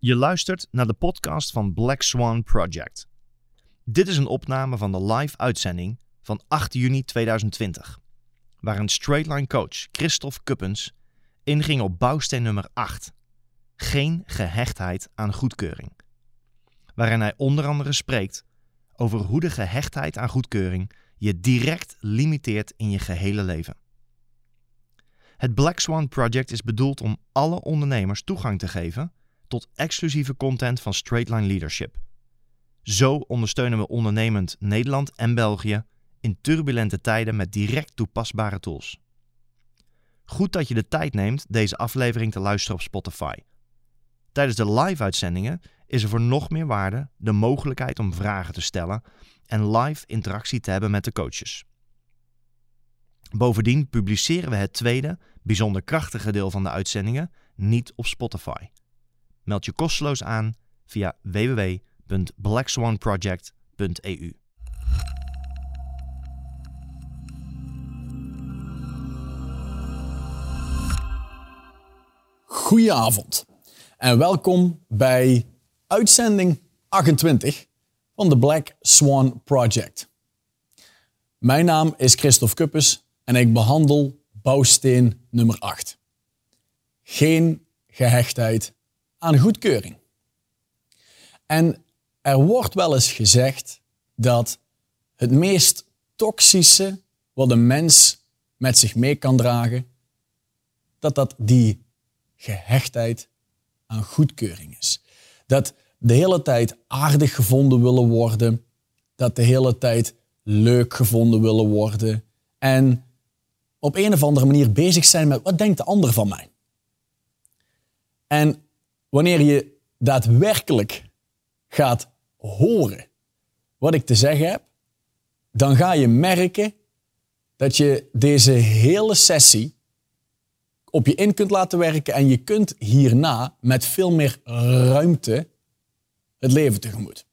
Je luistert naar de podcast van Black Swan Project. Dit is een opname van de live uitzending van 8 juni 2020, waarin straightline coach Christophe Kuppens inging op bouwsteen nummer 8. Geen gehechtheid aan goedkeuring. Waarin hij onder andere spreekt over hoe de gehechtheid aan goedkeuring je direct limiteert in je gehele leven. Het Black Swan Project is bedoeld om alle ondernemers toegang te geven tot exclusieve content van Straightline Leadership. Zo ondersteunen we ondernemend Nederland en België in turbulente tijden met direct toepasbare tools. Goed dat je de tijd neemt deze aflevering te luisteren op Spotify. Tijdens de live-uitzendingen is er voor nog meer waarde de mogelijkheid om vragen te stellen en live interactie te hebben met de coaches. Bovendien publiceren we het tweede, bijzonder krachtige deel van de uitzendingen niet op Spotify. Meld je kosteloos aan via www.blackswanproject.eu. Goedenavond en welkom bij uitzending 28 van de Black Swan Project. Mijn naam is Christophe Kuppes en ik behandel bouwsteen nummer 8. Geen gehechtheid aan goedkeuring. En er wordt wel eens gezegd dat het meest toxische wat een mens met zich mee kan dragen, dat dat die gehechtheid aan goedkeuring is. Dat de hele tijd aardig gevonden willen worden, dat de hele tijd leuk gevonden willen worden en op een of andere manier bezig zijn met wat denkt de ander van mij. En wanneer je daadwerkelijk gaat horen wat ik te zeggen heb, dan ga je merken dat je deze hele sessie op je in kunt laten werken en je kunt hierna met veel meer ruimte het leven tegemoet.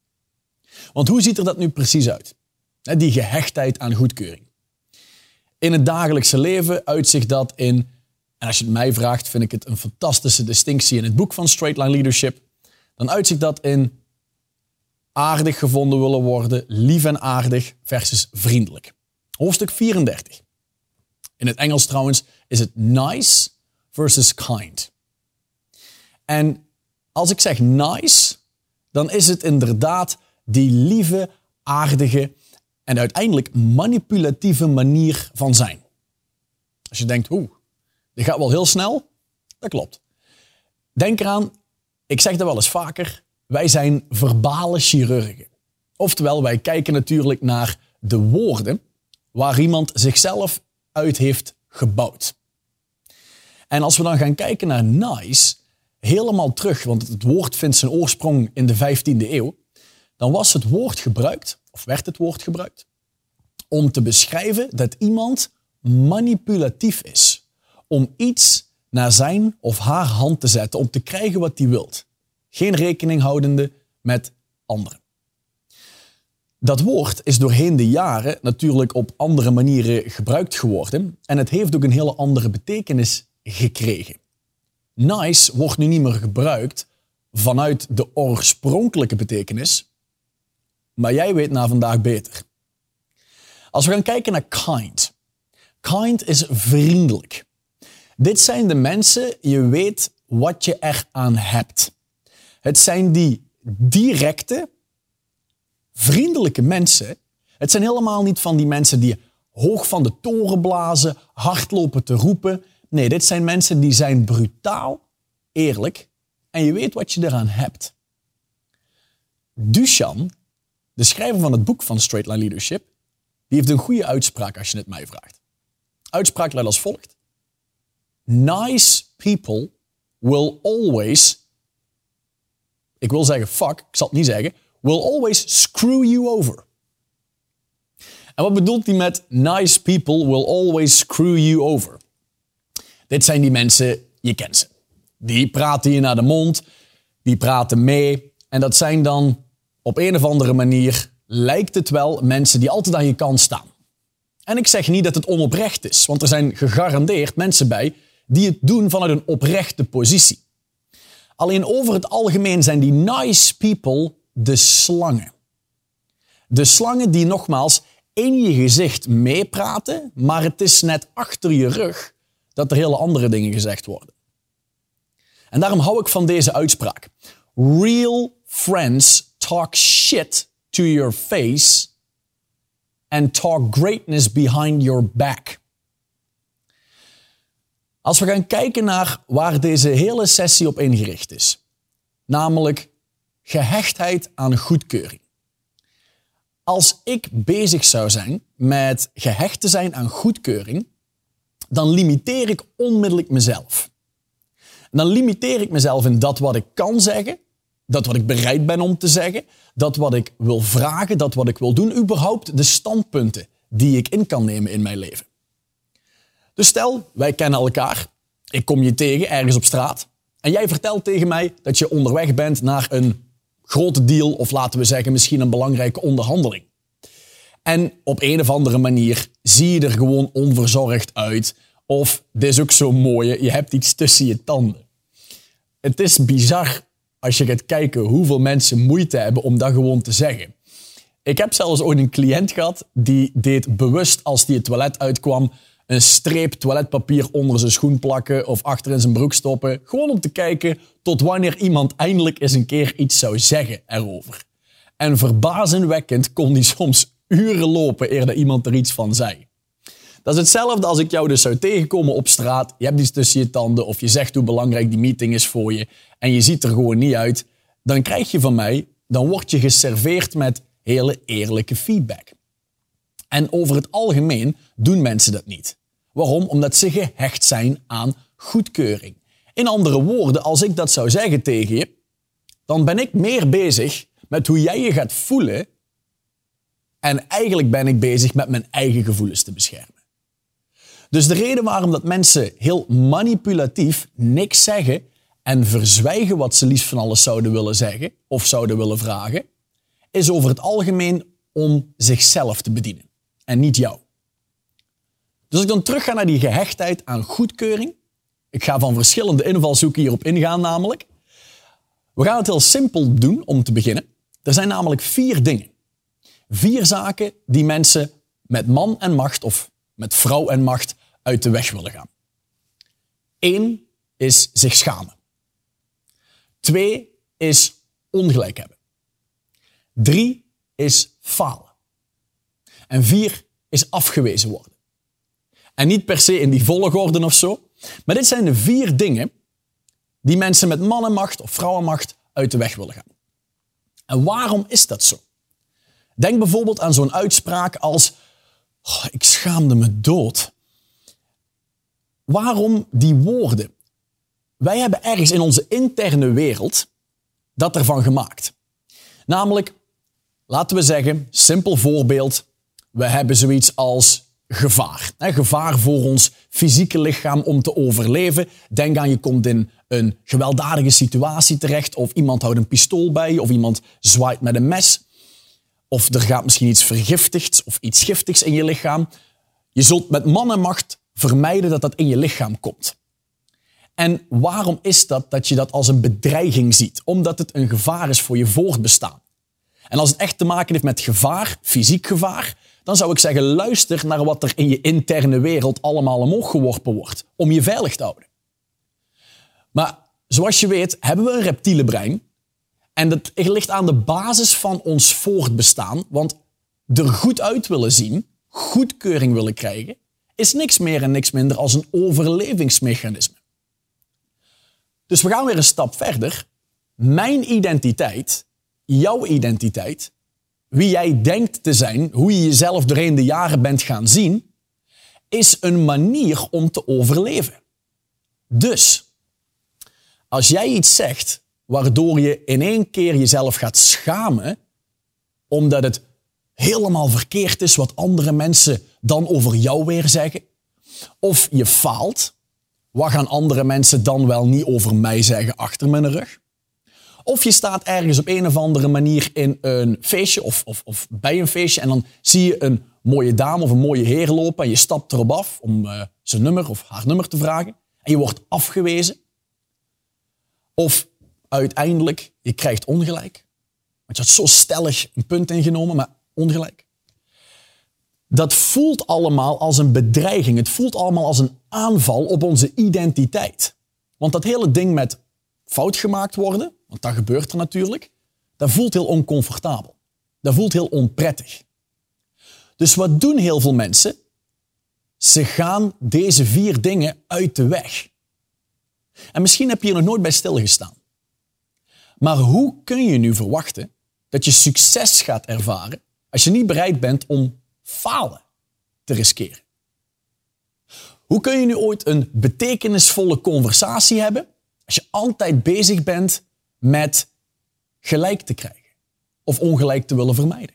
Want hoe ziet er dat nu precies uit? Die gehechtheid aan goedkeuring. In het dagelijkse leven uitzicht dat in en als je het mij vraagt, vind ik het een fantastische distinctie in het boek van Straight Line Leadership. Dan uitzicht dat in aardig gevonden willen worden, lief en aardig versus vriendelijk. Hoofdstuk 34. In het Engels trouwens is het nice versus kind. En als ik zeg nice, dan is het inderdaad die lieve, aardige en uiteindelijk manipulatieve manier van zijn. Als je denkt, hoe, die gaat wel heel snel. Dat klopt. Denk eraan, ik zeg dat wel eens vaker, wij zijn verbale chirurgen. Oftewel, wij kijken natuurlijk naar de woorden waar iemand zichzelf uit heeft gebouwd. En als we dan gaan kijken naar nice, helemaal terug, want het woord vindt zijn oorsprong in de 15e eeuw, dan was het woord gebruikt, of werd het woord gebruikt, om te beschrijven dat iemand manipulatief is om iets naar zijn of haar hand te zetten, om te krijgen wat hij wilt. Geen rekening houdende met anderen. Dat woord is doorheen de jaren natuurlijk op andere manieren gebruikt geworden en het heeft ook een hele andere betekenis gekregen. Nice wordt nu niet meer gebruikt vanuit de oorspronkelijke betekenis, maar jij weet na vandaag beter. Als we gaan kijken naar kind. Kind is vriendelijk. Dit zijn de mensen, je weet wat je eraan hebt. Het zijn die directe, vriendelijke mensen. Het zijn helemaal niet van die mensen die hoog van de toren blazen, hard lopen te roepen. Nee, dit zijn mensen die zijn brutaal, eerlijk en je weet wat je eraan hebt. Duchan, de schrijver van het boek van Straight Line Leadership, die heeft een goede uitspraak als je het mij vraagt. Uitspraak luidt als volgt nice people will always, ik wil zeggen fuck, ik zal het niet zeggen, will always screw you over. En wat bedoelt hij met nice people will always screw you over? Dit zijn die mensen, je kent ze. Die praten je naar de mond, die praten mee. En dat zijn dan op een of andere manier, lijkt het wel, mensen die altijd aan je kant staan. En ik zeg niet dat het onoprecht is, want er zijn gegarandeerd mensen bij die het doen vanuit een oprechte positie. Alleen over het algemeen zijn die nice people de slangen. De slangen die nogmaals in je gezicht meepraten, maar het is net achter je rug dat er hele andere dingen gezegd worden. En daarom hou ik van deze uitspraak. Real friends talk shit to your face and talk greatness behind your back. Als we gaan kijken naar waar deze hele sessie op ingericht is, namelijk gehechtheid aan goedkeuring. Als ik bezig zou zijn met gehecht te zijn aan goedkeuring, dan limiteer ik onmiddellijk mezelf. dan limiteer ik mezelf in dat wat ik kan zeggen, dat wat ik bereid ben om te zeggen, dat wat ik wil vragen, dat wat ik wil doen, überhaupt de standpunten die ik in kan nemen in mijn leven. Dus stel, wij kennen elkaar, ik kom je tegen ergens op straat en jij vertelt tegen mij dat je onderweg bent naar een grote deal of laten we zeggen misschien een belangrijke onderhandeling. En op een of andere manier zie je er gewoon onverzorgd uit. Of, dit is ook zo mooi, je hebt iets tussen je tanden. Het is bizar als je gaat kijken hoeveel mensen moeite hebben om dat gewoon te zeggen. Ik heb zelfs ooit een cliënt gehad die deed bewust als die het toilet uitkwam een streep toiletpapier onder zijn schoen plakken of achter in zijn broek stoppen. Gewoon om te kijken tot wanneer iemand eindelijk eens een keer iets zou zeggen erover. En verbazingwekkend kon die soms uren lopen eer dat iemand er iets van zei. Dat is hetzelfde als ik jou dus zou tegenkomen op straat. Je hebt iets tussen je tanden of je zegt hoe belangrijk die meeting is voor je en je ziet er gewoon niet uit. Dan krijg je van mij, dan word je geserveerd met hele eerlijke feedback. En over het algemeen doen mensen dat niet. Waarom? Omdat ze gehecht zijn aan goedkeuring. In andere woorden, als ik dat zou zeggen tegen je, dan ben ik meer bezig met hoe jij je gaat voelen en eigenlijk ben ik bezig met mijn eigen gevoelens te beschermen. Dus de reden waarom dat mensen heel manipulatief niks zeggen en verzwijgen wat ze liefst van alles zouden willen zeggen of zouden willen vragen, is over het algemeen om zichzelf te bedienen en niet jou. Dus ik dan terug ga naar die gehechtheid aan goedkeuring, ik ga van verschillende invalshoeken hierop ingaan namelijk. We gaan het heel simpel doen om te beginnen. Er zijn namelijk vier dingen. Vier zaken die mensen met man en macht of met vrouw en macht uit de weg willen gaan. Eén is zich schamen. Twee is ongelijk hebben. Drie is falen. En vier is afgewezen worden. En niet per se in die volgorde of zo. Maar dit zijn de vier dingen die mensen met mannenmacht of vrouwenmacht uit de weg willen gaan. En waarom is dat zo? Denk bijvoorbeeld aan zo'n uitspraak als: oh, Ik schaamde me dood. Waarom die woorden? Wij hebben ergens in onze interne wereld dat ervan gemaakt. Namelijk, laten we zeggen, simpel voorbeeld, we hebben zoiets als gevaar. Gevaar voor ons fysieke lichaam om te overleven. Denk aan je komt in een gewelddadige situatie terecht of iemand houdt een pistool bij je of iemand zwaait met een mes. Of er gaat misschien iets vergiftigds of iets giftigs in je lichaam. Je zult met man en macht vermijden dat dat in je lichaam komt. En waarom is dat dat je dat als een bedreiging ziet? Omdat het een gevaar is voor je voortbestaan. En als het echt te maken heeft met gevaar, fysiek gevaar, dan zou ik zeggen, luister naar wat er in je interne wereld allemaal omhoog geworpen wordt, om je veilig te houden. Maar zoals je weet, hebben we een reptiele brein. En dat ligt aan de basis van ons voortbestaan, want er goed uit willen zien, goedkeuring willen krijgen, is niks meer en niks minder als een overlevingsmechanisme. Dus we gaan weer een stap verder. Mijn identiteit, jouw identiteit, wie jij denkt te zijn, hoe je jezelf doorheen de jaren bent gaan zien, is een manier om te overleven. Dus, als jij iets zegt waardoor je in één keer jezelf gaat schamen, omdat het helemaal verkeerd is wat andere mensen dan over jou weer zeggen, of je faalt, wat gaan andere mensen dan wel niet over mij zeggen achter mijn rug? Of je staat ergens op een of andere manier in een feestje of, of, of bij een feestje en dan zie je een mooie dame of een mooie heer lopen en je stapt erop af om uh, zijn nummer of haar nummer te vragen en je wordt afgewezen. Of uiteindelijk, je krijgt ongelijk. Want je had zo stellig een punt ingenomen, maar ongelijk. Dat voelt allemaal als een bedreiging. Het voelt allemaal als een aanval op onze identiteit. Want dat hele ding met fout gemaakt worden, want dat gebeurt er natuurlijk, dat voelt heel oncomfortabel. Dat voelt heel onprettig. Dus wat doen heel veel mensen? Ze gaan deze vier dingen uit de weg. En misschien heb je hier nog nooit bij stilgestaan. Maar hoe kun je nu verwachten dat je succes gaat ervaren als je niet bereid bent om falen te riskeren? Hoe kun je nu ooit een betekenisvolle conversatie hebben als je altijd bezig bent met gelijk te krijgen of ongelijk te willen vermijden?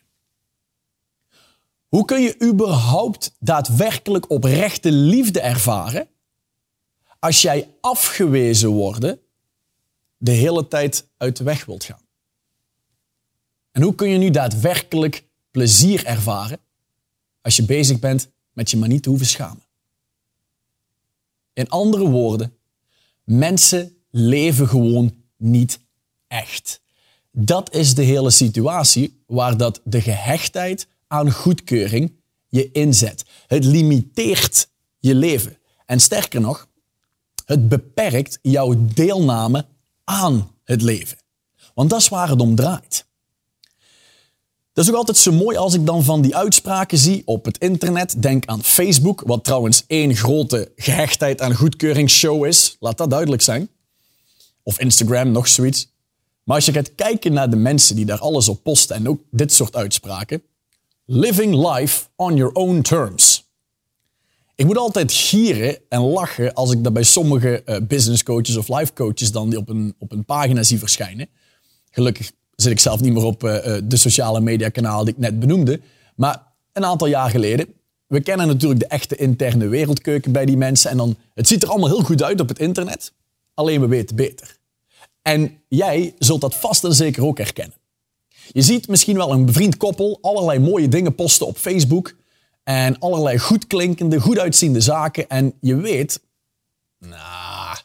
Hoe kun je überhaupt daadwerkelijk oprechte liefde ervaren als jij afgewezen worden de hele tijd uit de weg wilt gaan? En hoe kun je nu daadwerkelijk plezier ervaren als je bezig bent met je maar niet te hoeven schamen? In andere woorden, mensen leven gewoon niet echt. Dat is de hele situatie waar dat de gehechtheid aan goedkeuring je inzet. Het limiteert je leven. En sterker nog, het beperkt jouw deelname aan het leven. Want dat is waar het om draait. Dat is ook altijd zo mooi als ik dan van die uitspraken zie op het internet. Denk aan Facebook, wat trouwens één grote gehechtheid aan goedkeuringsshow is. Laat dat duidelijk zijn. Of Instagram, nog zoiets. Maar als je gaat kijken naar de mensen die daar alles op posten en ook dit soort uitspraken. Living life on your own terms. Ik moet altijd gieren en lachen als ik dat bij sommige uh, business coaches of life coaches dan op een, op een pagina zie verschijnen. Gelukkig zit ik zelf niet meer op uh, de sociale media kanaal die ik net benoemde. Maar een aantal jaar geleden, we kennen natuurlijk de echte interne wereldkeuken bij die mensen. En dan, het ziet er allemaal heel goed uit op het internet, alleen we weten beter. En jij zult dat vast en zeker ook herkennen. Je ziet misschien wel een bevriend koppel allerlei mooie dingen posten op Facebook. En allerlei goed klinkende, goed uitziende zaken. En je weet, nou,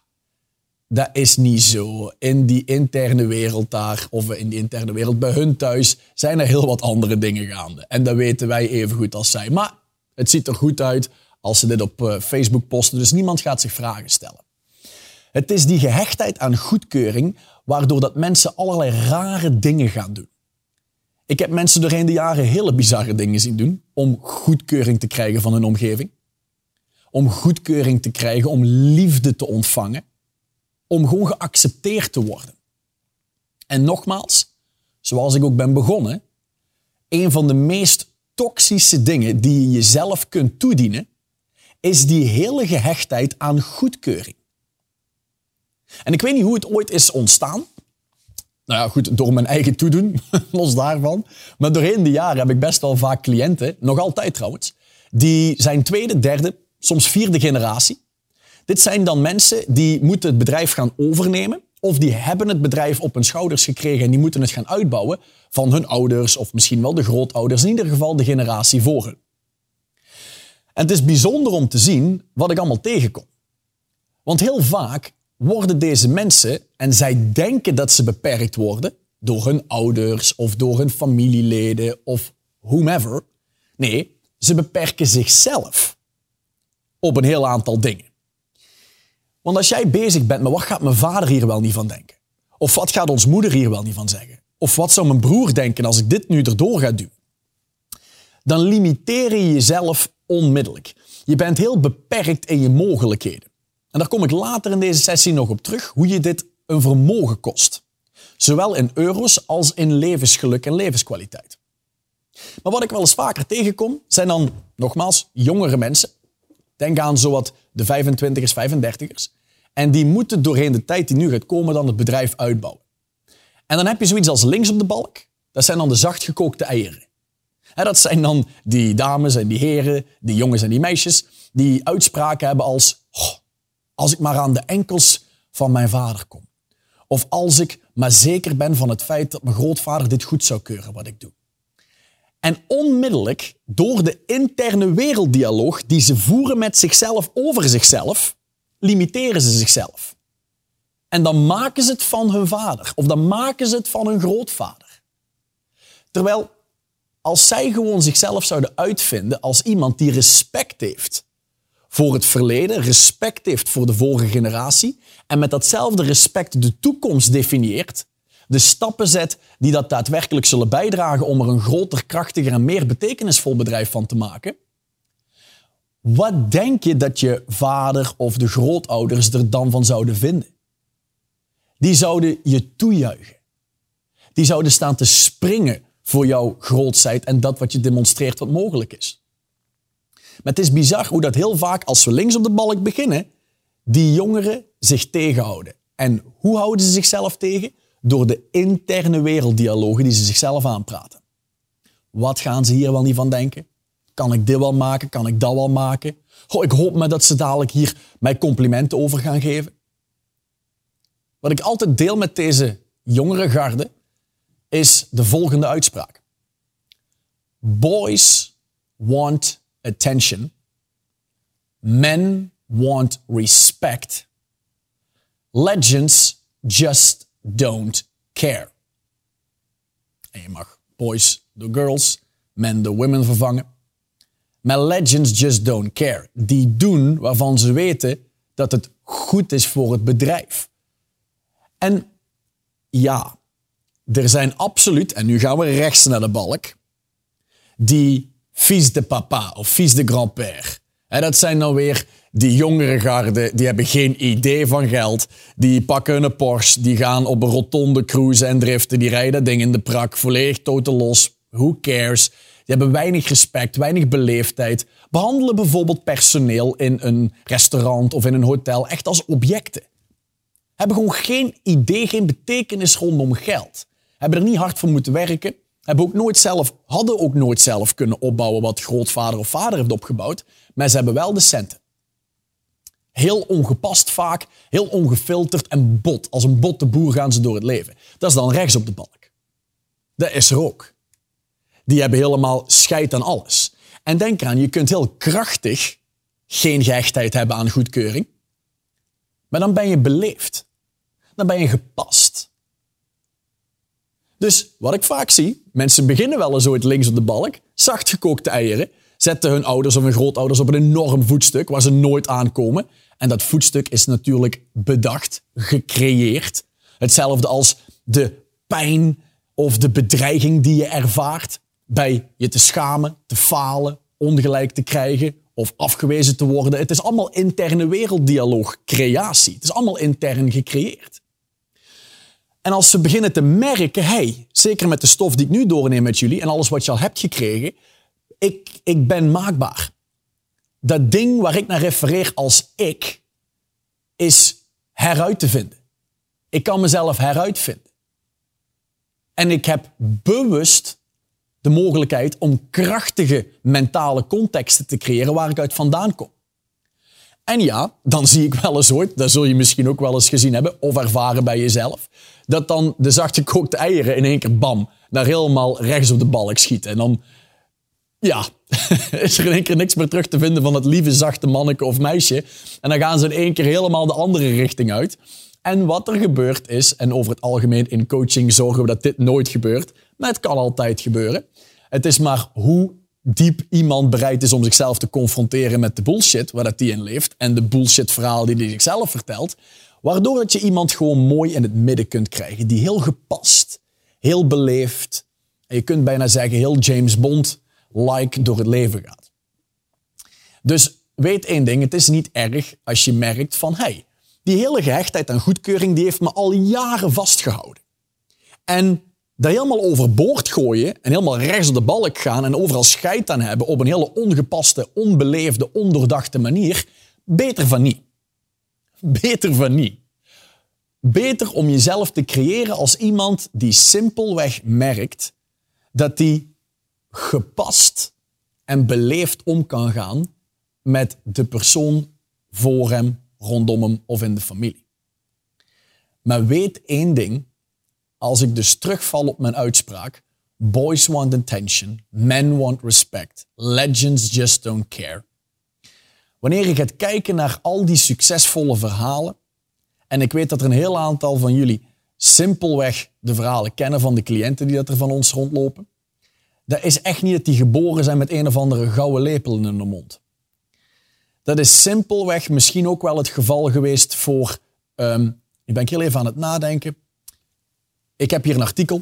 dat is niet zo. In die interne wereld daar, of in die interne wereld bij hun thuis, zijn er heel wat andere dingen gaande. En dat weten wij even goed als zij. Maar het ziet er goed uit als ze dit op eh, Facebook posten. Dus niemand gaat zich vragen stellen. Het is die gehechtheid aan goedkeuring waardoor dat mensen allerlei rare dingen gaan doen. Ik heb mensen doorheen de jaren hele bizarre dingen zien doen om goedkeuring te krijgen van hun omgeving. Om goedkeuring te krijgen, om liefde te ontvangen. Om gewoon geaccepteerd te worden. En nogmaals, zoals ik ook ben begonnen, een van de meest toxische dingen die je jezelf kunt toedienen, is die hele gehechtheid aan goedkeuring. En ik weet niet hoe het ooit is ontstaan. Nou ja, goed, door mijn eigen toedoen, los daarvan. Maar doorheen de jaren heb ik best wel vaak cliënten, nog altijd trouwens, die zijn tweede, derde, soms vierde generatie. Dit zijn dan mensen die moeten het bedrijf gaan overnemen. Of die hebben het bedrijf op hun schouders gekregen en die moeten het gaan uitbouwen van hun ouders of misschien wel de grootouders. In ieder geval de generatie voor hun. En het is bijzonder om te zien wat ik allemaal tegenkom. Want heel vaak worden deze mensen, en zij denken dat ze beperkt worden door hun ouders of door hun familieleden of whomever. Nee, ze beperken zichzelf op een heel aantal dingen. Want als jij bezig bent met wat gaat mijn vader hier wel niet van denken? Of wat gaat ons moeder hier wel niet van zeggen? Of wat zou mijn broer denken als ik dit nu erdoor ga doen? Dan limiteer je jezelf onmiddellijk. Je bent heel beperkt in je mogelijkheden. En daar kom ik later in deze sessie nog op terug, hoe je dit een vermogen kost. Zowel in euro's als in levensgeluk en levenskwaliteit. Maar wat ik wel eens vaker tegenkom, zijn dan nogmaals jongere mensen. Denk aan zowat de 25ers, 35ers. En die moeten doorheen de tijd die nu gaat komen dan het bedrijf uitbouwen. En dan heb je zoiets als links op de balk. Dat zijn dan de zachtgekookte eieren. En dat zijn dan die dames en die heren, die jongens en die meisjes, die uitspraken hebben als als ik maar aan de enkels van mijn vader kom. Of als ik maar zeker ben van het feit dat mijn grootvader dit goed zou keuren wat ik doe. En onmiddellijk, door de interne werelddialoog die ze voeren met zichzelf over zichzelf, limiteren ze zichzelf. En dan maken ze het van hun vader. Of dan maken ze het van hun grootvader. Terwijl als zij gewoon zichzelf zouden uitvinden als iemand die respect heeft voor het verleden, respect heeft voor de vorige generatie en met datzelfde respect de toekomst definieert, de stappen zet die dat daadwerkelijk zullen bijdragen om er een groter, krachtiger en meer betekenisvol bedrijf van te maken. Wat denk je dat je vader of de grootouders er dan van zouden vinden? Die zouden je toejuichen. Die zouden staan te springen voor jouw grootsheid en dat wat je demonstreert wat mogelijk is. Maar het is bizar hoe dat heel vaak, als we links op de balk beginnen, die jongeren zich tegenhouden. En hoe houden ze zichzelf tegen? Door de interne werelddialogen die ze zichzelf aanpraten. Wat gaan ze hier wel niet van denken? Kan ik dit wel maken? Kan ik dat wel maken? Goh, ik hoop maar dat ze dadelijk hier mij complimenten over gaan geven. Wat ik altijd deel met deze jongere garde is de volgende uitspraak. Boys want attention. Men want respect. Legends just don't care. En je mag boys door girls, men door women vervangen. Maar legends just don't care. Die doen waarvan ze weten dat het goed is voor het bedrijf. En ja, er zijn absoluut, en nu gaan we rechts naar de balk, die fils de papa of fils de grand-père. Dat zijn dan weer die jongere garden, die hebben geen idee van geld. Die pakken een Porsche, die gaan op een rotonde cruisen en driften. Die rijden dat ding in de prak, volledig totaal los. Who cares? Die hebben weinig respect, weinig beleefdheid. Behandelen bijvoorbeeld personeel in een restaurant of in een hotel echt als objecten. Hebben gewoon geen idee, geen betekenis rondom geld. Hebben er niet hard voor moeten werken. Hebben ook nooit zelf, hadden ook nooit zelf kunnen opbouwen wat grootvader of vader heeft opgebouwd. Maar ze hebben wel de centen. Heel ongepast vaak, heel ongefilterd en bot. Als een botte boer gaan ze door het leven. Dat is dan rechts op de balk. Dat is er ook. Die hebben helemaal scheid aan alles. En denk aan, je kunt heel krachtig geen gehechtheid hebben aan goedkeuring. Maar dan ben je beleefd. Dan ben je gepast. Dus wat ik vaak zie, mensen beginnen wel eens ooit links op de balk, zacht gekookte eieren, zetten hun ouders of hun grootouders op een enorm voetstuk waar ze nooit aankomen. En dat voetstuk is natuurlijk bedacht, gecreëerd. Hetzelfde als de pijn of de bedreiging die je ervaart bij je te schamen, te falen, ongelijk te krijgen of afgewezen te worden. Het is allemaal interne werelddialoog, creatie. Het is allemaal intern gecreëerd. En als ze beginnen te merken, hey, zeker met de stof die ik nu doorneem met jullie en alles wat je al hebt gekregen, ik, ik ben maakbaar. Dat ding waar ik naar refereer als ik, is heruit te vinden. Ik kan mezelf heruitvinden. En ik heb bewust de mogelijkheid om krachtige mentale contexten te creëren waar ik uit vandaan kom. En ja, dan zie ik wel eens ooit, dat zul je misschien ook wel eens gezien hebben of ervaren bij jezelf, dat dan de zachtgekookte eieren in één keer bam, naar helemaal rechts op de balk schieten. En dan, ja, is er in één keer niks meer terug te vinden van het lieve zachte manneke of meisje. En dan gaan ze in één keer helemaal de andere richting uit. En wat er gebeurt is, en over het algemeen in coaching zorgen we dat dit nooit gebeurt, maar het kan altijd gebeuren. Het is maar hoe diep iemand bereid is om zichzelf te confronteren met de bullshit waar dat die in leeft en de bullshit verhaal die hij zichzelf vertelt, waardoor dat je iemand gewoon mooi in het midden kunt krijgen, die heel gepast, heel beleefd en je kunt bijna zeggen heel James Bond-like door het leven gaat. Dus weet één ding, het is niet erg als je merkt van hey, die hele gehechtheid aan goedkeuring die heeft me al jaren vastgehouden. En dat helemaal overboord gooien en helemaal rechts op de balk gaan en overal scheid aan hebben op een hele ongepaste, onbeleefde, ondoordachte manier, beter van niet. Beter van niet. Beter om jezelf te creëren als iemand die simpelweg merkt dat die gepast en beleefd om kan gaan met de persoon voor hem, rondom hem of in de familie. Maar weet één ding, als ik dus terugval op mijn uitspraak, boys want attention, men want respect, legends just don't care. Wanneer je gaat kijken naar al die succesvolle verhalen En ik weet dat er een heel aantal van jullie simpelweg de verhalen kennen van de cliënten die dat er van ons rondlopen. Dat is echt niet dat die geboren zijn met een of andere gouden lepel in hun mond. Dat is simpelweg misschien ook wel het geval geweest voor. Um, ik ben heel even aan het nadenken. Ik heb hier een artikel.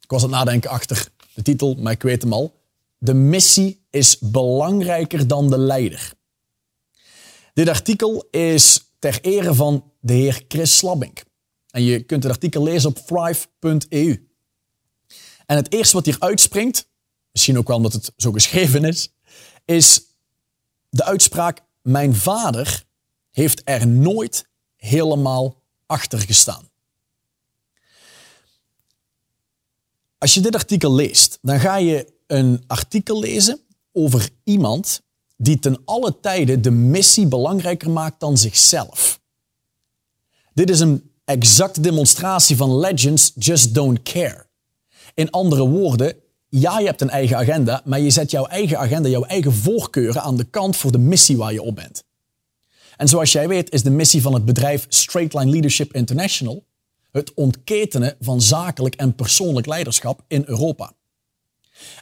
Ik was aan het nadenken achter de titel, maar ik weet hem al. De missie is belangrijker dan de leider. Dit artikel is ter ere van de heer Chris Slabbink. En je kunt het artikel lezen op thrive.eu. En het eerste wat hier uitspringt, misschien ook wel omdat het zo geschreven is, is de uitspraak: Mijn vader heeft er nooit helemaal achter gestaan. Als je dit artikel leest, dan ga je een artikel lezen over iemand die ten alle tijde de missie belangrijker maakt dan zichzelf. Dit is een exacte demonstratie van legends just don't care. In andere woorden, ja, je hebt een eigen agenda, maar je zet jouw eigen agenda, jouw eigen voorkeuren aan de kant voor de missie waar je op bent. En zoals jij weet is de missie van het bedrijf Straightline Leadership International het ontketenen van zakelijk en persoonlijk leiderschap in Europa.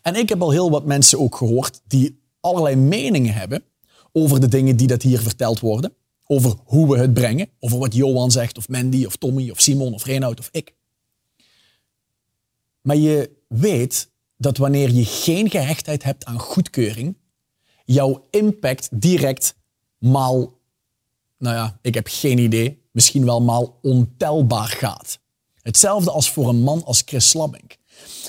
En ik heb al heel wat mensen ook gehoord die allerlei meningen hebben over de dingen die dat hier verteld worden, over hoe we het brengen, over wat Johan zegt, of Mandy, of Tommy, of Simon, of Reinoud, of ik. Maar je weet dat wanneer je geen gehechtheid hebt aan goedkeuring, jouw impact direct maal, nou ja, ik heb geen idee, misschien wel maal ontelbaar gaat. Hetzelfde als voor een man als Chris Slabbink.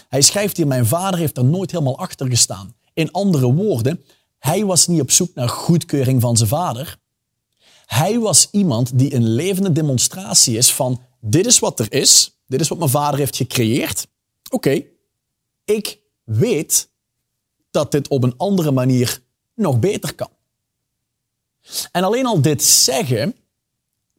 Hij schrijft hier, mijn vader heeft er nooit helemaal achter gestaan. In andere woorden, hij was niet op zoek naar goedkeuring van zijn vader. Hij was iemand die een levende demonstratie is van dit is wat er is, dit is wat mijn vader heeft gecreëerd. Oké, ik weet dat dit op een andere manier nog beter kan. En alleen al dit zeggen,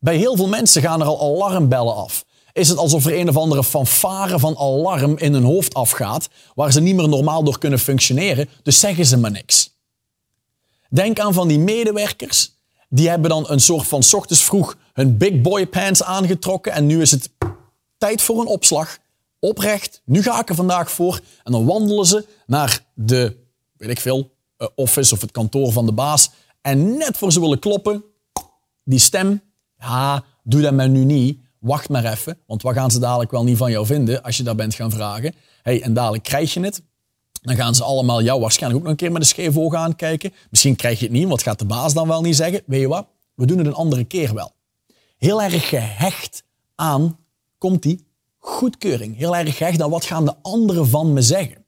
bij heel veel mensen gaan er al alarmbellen af. Is het alsof er een of andere fanfare van alarm in hun hoofd afgaat, waar ze niet meer normaal door kunnen functioneren, dus zeggen ze maar niks. Denk aan van die medewerkers, die hebben dan een soort van ochtends vroeg hun big boy pants aangetrokken en nu is het tijd voor een opslag. Oprecht, nu ga ik er vandaag voor. En dan wandelen ze naar de, weet ik veel, eh, office of het kantoor van de baas. En net voor ze willen kloppen, die stem, ja, doe dat maar nu niet. Wacht maar even, want wat gaan ze dadelijk wel niet van jou vinden als je daar bent gaan vragen. Hey, en dadelijk krijg je het. Dan gaan ze allemaal jou waarschijnlijk ook nog een keer met een scheef oog aankijken. Misschien krijg je het niet, wat gaat de baas dan wel niet zeggen? Weet je wat? We doen het een andere keer wel. Heel erg gehecht aan, komt die, goedkeuring. Heel erg gehecht aan wat gaan de anderen van me zeggen.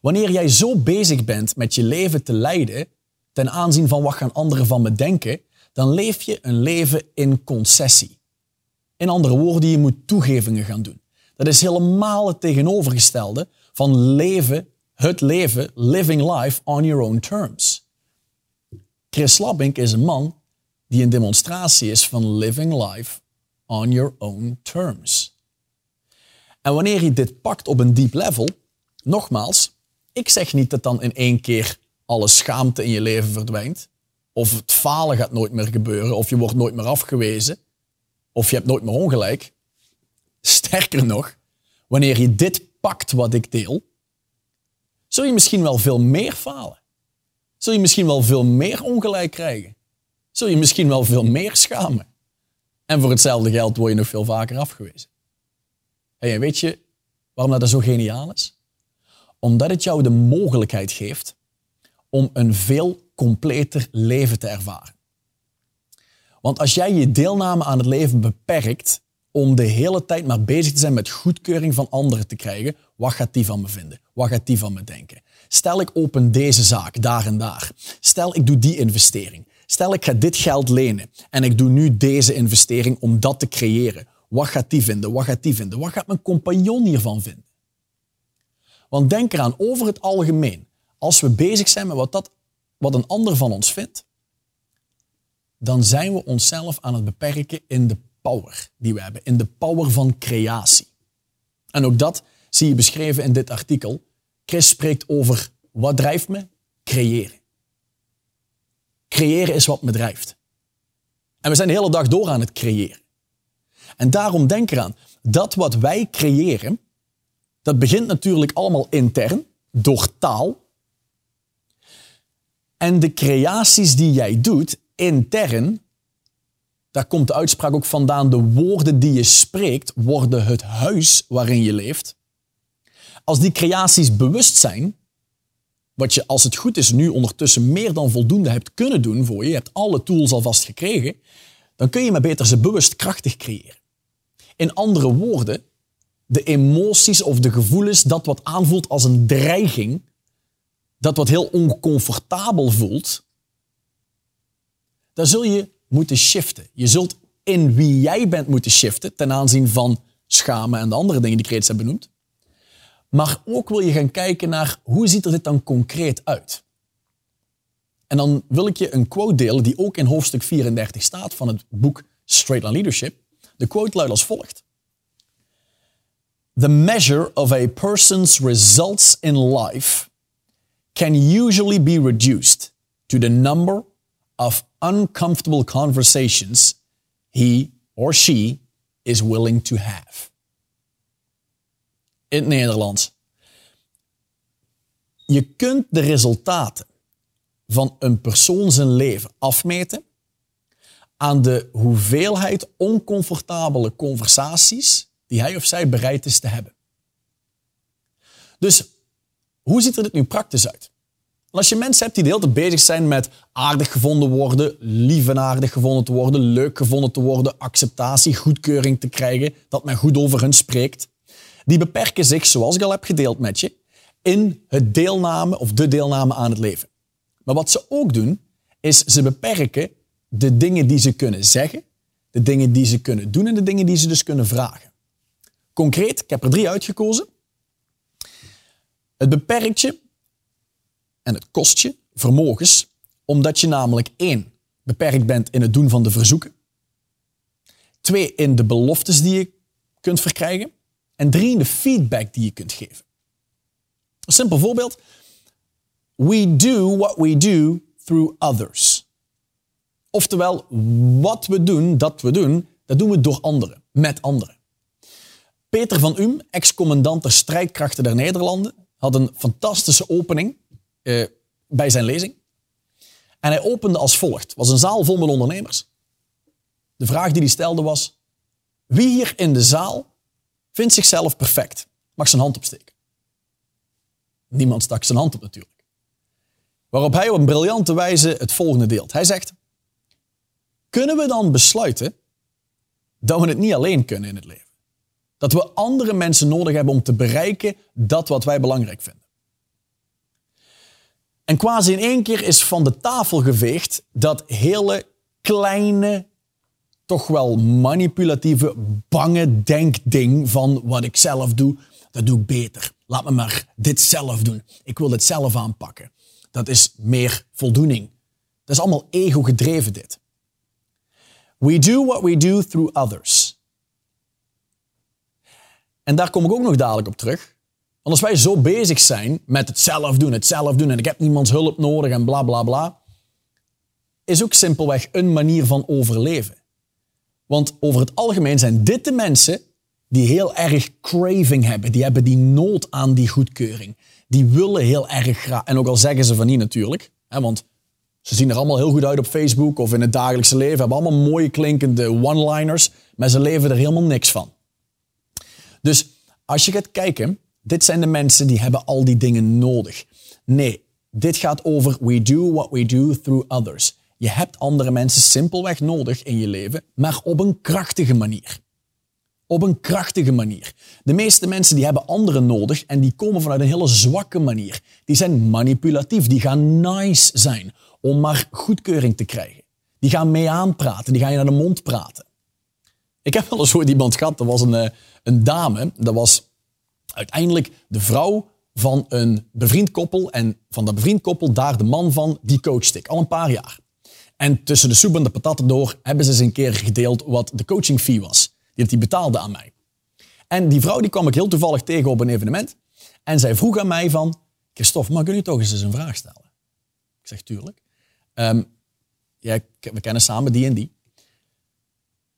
Wanneer jij zo bezig bent met je leven te leiden, ten aanzien van wat gaan anderen van me denken, dan leef je een leven in concessie. In andere woorden, je moet toegevingen gaan doen. Dat is helemaal het tegenovergestelde van leven, het leven, living life on your own terms. Chris Slabbink is een man die een demonstratie is van living life on your own terms. En wanneer je dit pakt op een diep level, nogmaals, ik zeg niet dat dan in één keer alle schaamte in je leven verdwijnt, of het falen gaat nooit meer gebeuren, of je wordt nooit meer afgewezen, of je hebt nooit meer ongelijk. Sterker nog, wanneer je dit pakt wat ik deel, zul je misschien wel veel meer falen. Zul je misschien wel veel meer ongelijk krijgen. Zul je misschien wel veel meer schamen. En voor hetzelfde geld word je nog veel vaker afgewezen. En weet je waarom dat zo geniaal is? Omdat het jou de mogelijkheid geeft om een veel completer leven te ervaren. Want als jij je deelname aan het leven beperkt om de hele tijd maar bezig te zijn met goedkeuring van anderen te krijgen, wat gaat die van me vinden? Wat gaat die van me denken? Stel ik open deze zaak daar en daar. Stel ik doe die investering. Stel ik ga dit geld lenen en ik doe nu deze investering om dat te creëren. Wat gaat die vinden? Wat gaat die vinden? Wat gaat mijn compagnon hiervan vinden? Want denk eraan, over het algemeen, als we bezig zijn met wat, dat, wat een ander van ons vindt, dan zijn we onszelf aan het beperken in de power die we hebben, in de power van creatie. En ook dat zie je beschreven in dit artikel. Chris spreekt over wat drijft me? Creëren. Creëren is wat me drijft. En we zijn de hele dag door aan het creëren. En daarom denk eraan, dat wat wij creëren, dat begint natuurlijk allemaal intern, door taal. En de creaties die jij doet, intern, daar komt de uitspraak ook vandaan, de woorden die je spreekt worden het huis waarin je leeft. Als die creaties bewust zijn, wat je als het goed is nu ondertussen meer dan voldoende hebt kunnen doen voor je, je hebt alle tools alvast gekregen, dan kun je maar beter ze bewust krachtig creëren. In andere woorden, de emoties of de gevoelens, dat wat aanvoelt als een dreiging, dat wat heel oncomfortabel voelt, daar zul je moeten shiften. Je zult in wie jij bent moeten shiften ten aanzien van schamen en de andere dingen die ik reeds heb benoemd. Maar ook wil je gaan kijken naar hoe ziet er dit dan concreet uit. En dan wil ik je een quote delen die ook in hoofdstuk 34 staat van het boek Straight Line Leadership. De quote luidt als volgt. The measure of a person's results in life can usually be reduced to the number of uncomfortable conversations he or she is willing to have. In het Nederlands. Je kunt de resultaten van een persoon zijn leven afmeten aan de hoeveelheid oncomfortabele conversaties die hij of zij bereid is te hebben. Dus hoe ziet er dit nu praktisch uit? als je mensen hebt die de hele tijd bezig zijn met aardig gevonden worden, lief en aardig gevonden te worden, leuk gevonden te worden, acceptatie, goedkeuring te krijgen, dat men goed over hen spreekt, die beperken zich, zoals ik al heb gedeeld met je, in het deelname of de deelname aan het leven. Maar wat ze ook doen, is ze beperken de dingen die ze kunnen zeggen, de dingen die ze kunnen doen en de dingen die ze dus kunnen vragen. Concreet, ik heb er drie uitgekozen. Het beperkt je en het kost je vermogens, omdat je namelijk één, beperkt bent in het doen van de verzoeken. Twee, in de beloftes die je kunt verkrijgen. En drie, in de feedback die je kunt geven. Een simpel voorbeeld. We do what we do through others. Oftewel, wat we doen, dat we doen, dat doen we door anderen, met anderen. Peter van Um, ex-commandant der strijdkrachten der Nederlanden, had een fantastische opening uh, bij zijn lezing. En hij opende als volgt. Het was een zaal vol met ondernemers. De vraag die hij stelde was, wie hier in de zaal vindt zichzelf perfect? Mag zijn hand opsteken. Niemand stak zijn hand op natuurlijk. Waarop hij op een briljante wijze het volgende deelt. Hij zegt, kunnen we dan besluiten dat we het niet alleen kunnen in het leven? Dat we andere mensen nodig hebben om te bereiken dat wat wij belangrijk vinden. En quasi in één keer is van de tafel geveegd dat hele kleine, toch wel manipulatieve, bange denkding van wat ik zelf doe, dat doe ik beter. Laat me maar dit zelf doen. Ik wil dit zelf aanpakken. Dat is meer voldoening. Dat is allemaal ego gedreven dit. We do what we do through others. En daar kom ik ook nog dadelijk op terug. Want als wij zo bezig zijn met het zelf doen, het zelf doen en ik heb niemands hulp nodig en bla bla bla, is ook simpelweg een manier van overleven. Want over het algemeen zijn dit de mensen die heel erg craving hebben. Die hebben die nood aan die goedkeuring. Die willen heel erg graag. En ook al zeggen ze van niet natuurlijk. Hè, want ze zien er allemaal heel goed uit op Facebook of in het dagelijkse leven. Hebben allemaal mooie klinkende one-liners. Maar ze leven er helemaal niks van. Dus als je gaat kijken dit zijn de mensen die hebben al die dingen nodig. Nee, dit gaat over we do what we do through others. Je hebt andere mensen simpelweg nodig in je leven, maar op een krachtige manier. Op een krachtige manier. De meeste mensen die hebben anderen nodig en die komen vanuit een hele zwakke manier. Die zijn manipulatief, die gaan nice zijn om maar goedkeuring te krijgen. Die gaan mee aanpraten, die gaan je naar de mond praten. Ik heb wel eens ooit iemand gehad, er was een, eh, een dame, dat was uiteindelijk de vrouw van een bevriend koppel en van dat bevriend koppel daar de man van, die coachte ik al een paar jaar. En tussen de soep en de patatten door hebben ze eens een keer gedeeld wat de coaching fee was. Die hij betaalde aan mij. En die vrouw die kwam ik heel toevallig tegen op een evenement. En zij vroeg aan mij van, Christophe, mag ik u toch eens een vraag stellen? Ik zeg, tuurlijk. Um, ja, we kennen samen die en die.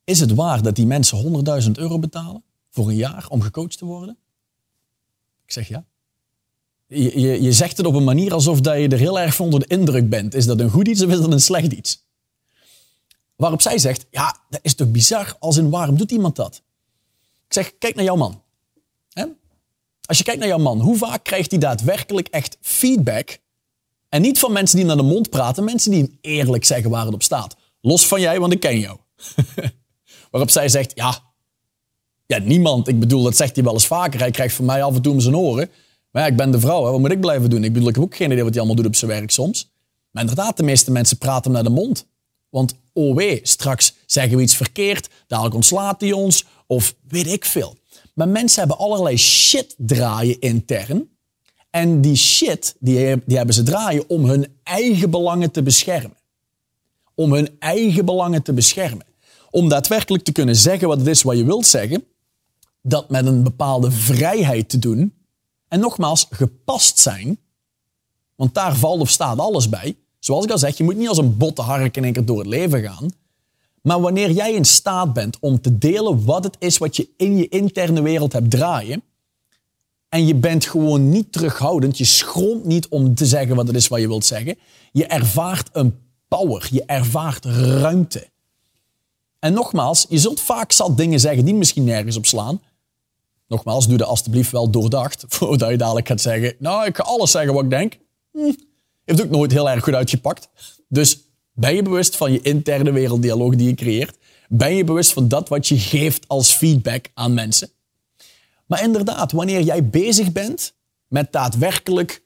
Is het waar dat die mensen 100.000 euro betalen voor een jaar om gecoacht te worden? Ik zeg ja. Je, je, je zegt het op een manier alsof dat je er heel erg van onder de indruk bent. Is dat een goed iets of is dat een slecht iets? Waarop zij zegt, ja, dat is toch bizar? Als in, waarom doet iemand dat? Ik zeg, kijk naar jouw man. Als je kijkt naar jouw man, hoe vaak krijgt hij daadwerkelijk echt feedback? En niet van mensen die naar de mond praten, mensen die eerlijk zeggen waar het op staat. Los van jij, want ik ken jou. Waarop zij zegt, ja, ja, niemand. Ik bedoel, dat zegt hij wel eens vaker. Hij krijgt van mij af en toe om zijn oren. Maar ja, ik ben de vrouw, hè. wat moet ik blijven doen? Ik bedoel, ik heb ook geen idee wat hij allemaal doet op zijn werk soms. Maar inderdaad, de meeste mensen praten naar de mond. Want oh wee, straks zeggen we iets verkeerd, dadelijk ontslaat hij ons, of weet ik veel. Maar mensen hebben allerlei shit draaien intern. En die shit, die, die hebben ze draaien om hun eigen belangen te beschermen. Om hun eigen belangen te beschermen. Om daadwerkelijk te kunnen zeggen wat het is wat je wilt zeggen. Dat met een bepaalde vrijheid te doen. En nogmaals, gepast zijn. Want daar valt of staat alles bij. Zoals ik al zeg, je moet niet als een botte hark in één keer door het leven gaan. Maar wanneer jij in staat bent om te delen wat het is wat je in je interne wereld hebt draaien, en je bent gewoon niet terughoudend, je schroomt niet om te zeggen wat het is wat je wilt zeggen, je ervaart een power, je ervaart ruimte. En nogmaals, je zult vaak zat dingen zeggen die misschien nergens op slaan. Nogmaals, doe dat alstublieft wel doordacht, voordat je dadelijk gaat zeggen, nou, ik ga alles zeggen wat ik denk. Hm, heeft ook nooit heel erg goed uitgepakt. Dus ben je bewust van je interne werelddialoog die je creëert? Ben je bewust van dat wat je geeft als feedback aan mensen? Maar inderdaad, wanneer jij bezig bent met daadwerkelijk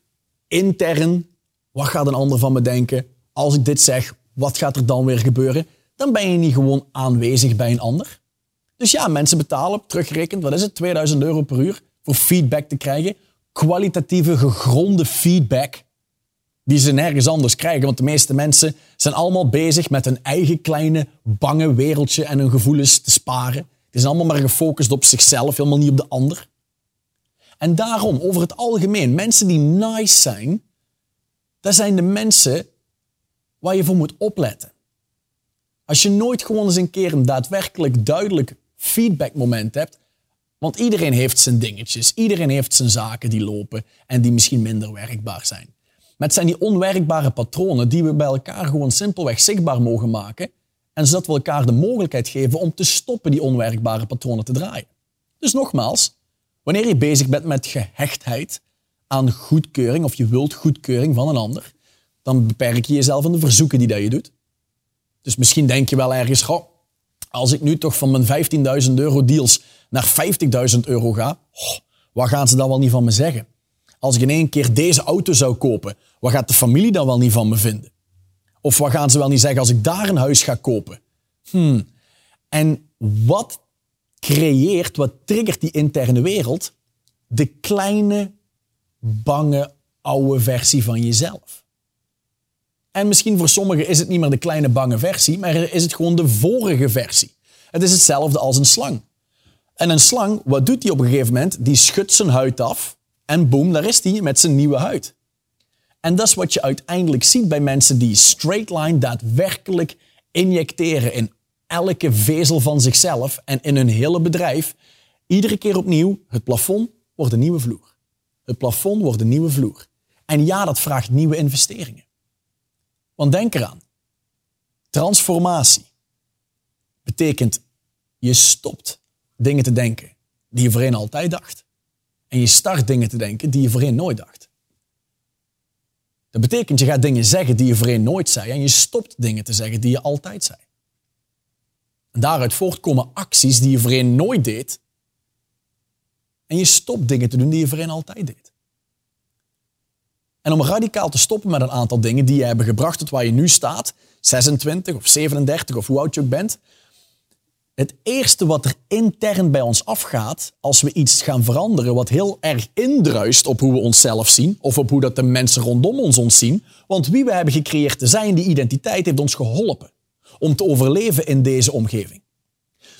intern, wat gaat een ander van me denken? Als ik dit zeg, wat gaat er dan weer gebeuren? Dan ben je niet gewoon aanwezig bij een ander. Dus ja, mensen betalen, teruggerekend, wat is het, 2000 euro per uur voor feedback te krijgen. Kwalitatieve, gegronde feedback die ze nergens anders krijgen. Want de meeste mensen zijn allemaal bezig met hun eigen kleine, bange wereldje en hun gevoelens te sparen. Die zijn allemaal maar gefocust op zichzelf, helemaal niet op de ander. En daarom, over het algemeen, mensen die nice zijn, dat zijn de mensen waar je voor moet opletten. Als je nooit gewoon eens een keer een daadwerkelijk duidelijk feedbackmoment hebt, want iedereen heeft zijn dingetjes, iedereen heeft zijn zaken die lopen en die misschien minder werkbaar zijn. Maar het zijn die onwerkbare patronen die we bij elkaar gewoon simpelweg zichtbaar mogen maken. En zodat we elkaar de mogelijkheid geven om te stoppen die onwerkbare patronen te draaien. Dus nogmaals, wanneer je bezig bent met gehechtheid aan goedkeuring of je wilt goedkeuring van een ander, dan beperk je jezelf aan de verzoeken die dat je doet. Dus misschien denk je wel ergens, als ik nu toch van mijn 15.000 euro deals naar 50.000 euro ga, wat gaan ze dan wel niet van me zeggen? Als ik in één keer deze auto zou kopen, wat gaat de familie dan wel niet van me vinden? Of wat gaan ze wel niet zeggen als ik daar een huis ga kopen? Hmm. En wat creëert, wat triggert die interne wereld? De kleine, bange, oude versie van jezelf. En misschien voor sommigen is het niet meer de kleine, bange versie, maar is het gewoon de vorige versie. Het is hetzelfde als een slang. En een slang, wat doet die op een gegeven moment? Die schudt zijn huid af en boom, daar is hij met zijn nieuwe huid. En dat is wat je uiteindelijk ziet bij mensen die straight line daadwerkelijk injecteren in elke vezel van zichzelf en in hun hele bedrijf. Iedere keer opnieuw, het plafond wordt een nieuwe vloer. Het plafond wordt een nieuwe vloer. En ja, dat vraagt nieuwe investeringen. Denk eraan. Transformatie betekent je stopt dingen te denken die je voorheen altijd dacht. En je start dingen te denken die je voorheen nooit dacht. Dat betekent, je gaat dingen zeggen die je voorheen nooit zei en je stopt dingen te zeggen die je altijd zei. En daaruit voortkomen acties die je voorheen nooit deed. En je stopt dingen te doen die je voorheen altijd deed. En om radicaal te stoppen met een aantal dingen die je hebben gebracht tot waar je nu staat, 26 of 37 of hoe oud je ook bent, het eerste wat er intern bij ons afgaat als we iets gaan veranderen wat heel erg indruist op hoe we onszelf zien of op hoe dat de mensen rondom ons ons zien. Want wie we hebben gecreëerd te zijn, die identiteit heeft ons geholpen om te overleven in deze omgeving.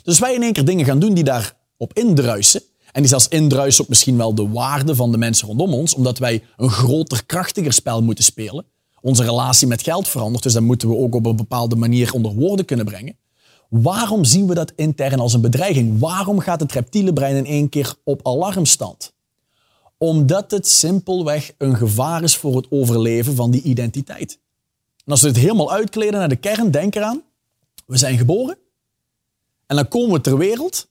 Dus wij in één keer dingen gaan doen die daarop indruisen. En die zelfs indruisen op misschien wel de waarde van de mensen rondom ons, omdat wij een groter, krachtiger spel moeten spelen. Onze relatie met geld verandert, dus dat moeten we ook op een bepaalde manier onder woorden kunnen brengen. Waarom zien we dat intern als een bedreiging? Waarom gaat het reptiele brein in één keer op alarmstand? Omdat het simpelweg een gevaar is voor het overleven van die identiteit. En als we het helemaal uitkleden naar de kern, denk eraan. We zijn geboren. En dan komen we ter wereld.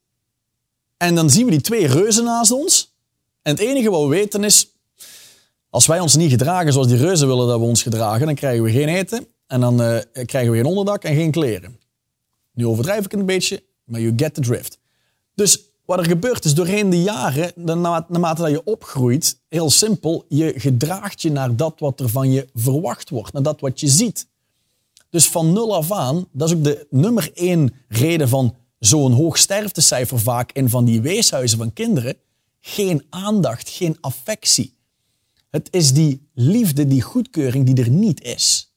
En dan zien we die twee reuzen naast ons. En het enige wat we weten is, als wij ons niet gedragen zoals die reuzen willen dat we ons gedragen, dan krijgen we geen eten. En dan uh, krijgen we geen onderdak en geen kleren. Nu overdrijf ik het een beetje, maar you get the drift. Dus wat er gebeurt is doorheen de jaren, naarmate dat je opgroeit, heel simpel, je gedraagt je naar dat wat er van je verwacht wordt, naar dat wat je ziet. Dus van nul af aan, dat is ook de nummer één reden van zo'n hoog sterftecijfer vaak in van die weeshuizen van kinderen. Geen aandacht, geen affectie. Het is die liefde, die goedkeuring die er niet is.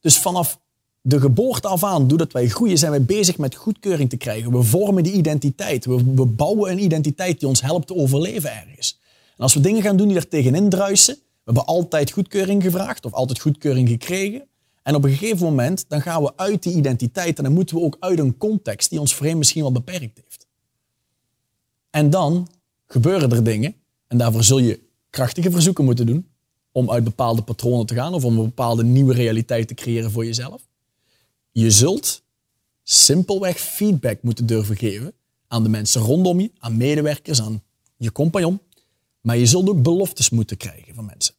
Dus vanaf de geboorte af aan, doordat wij groeien, zijn wij bezig met goedkeuring te krijgen. We vormen die identiteit. We, we bouwen een identiteit die ons helpt te overleven ergens. En als we dingen gaan doen die er tegenin druisen, we hebben altijd goedkeuring gevraagd of altijd goedkeuring gekregen. En op een gegeven moment, dan gaan we uit die identiteit en dan moeten we ook uit een context die ons vreemd misschien wel beperkt heeft. En dan gebeuren er dingen en daarvoor zul je krachtige verzoeken moeten doen om uit bepaalde patronen te gaan of om een bepaalde nieuwe realiteit te creëren voor jezelf. Je zult simpelweg feedback moeten durven geven aan de mensen rondom je, aan medewerkers, aan je compagnon. Maar je zult ook beloftes moeten krijgen van mensen.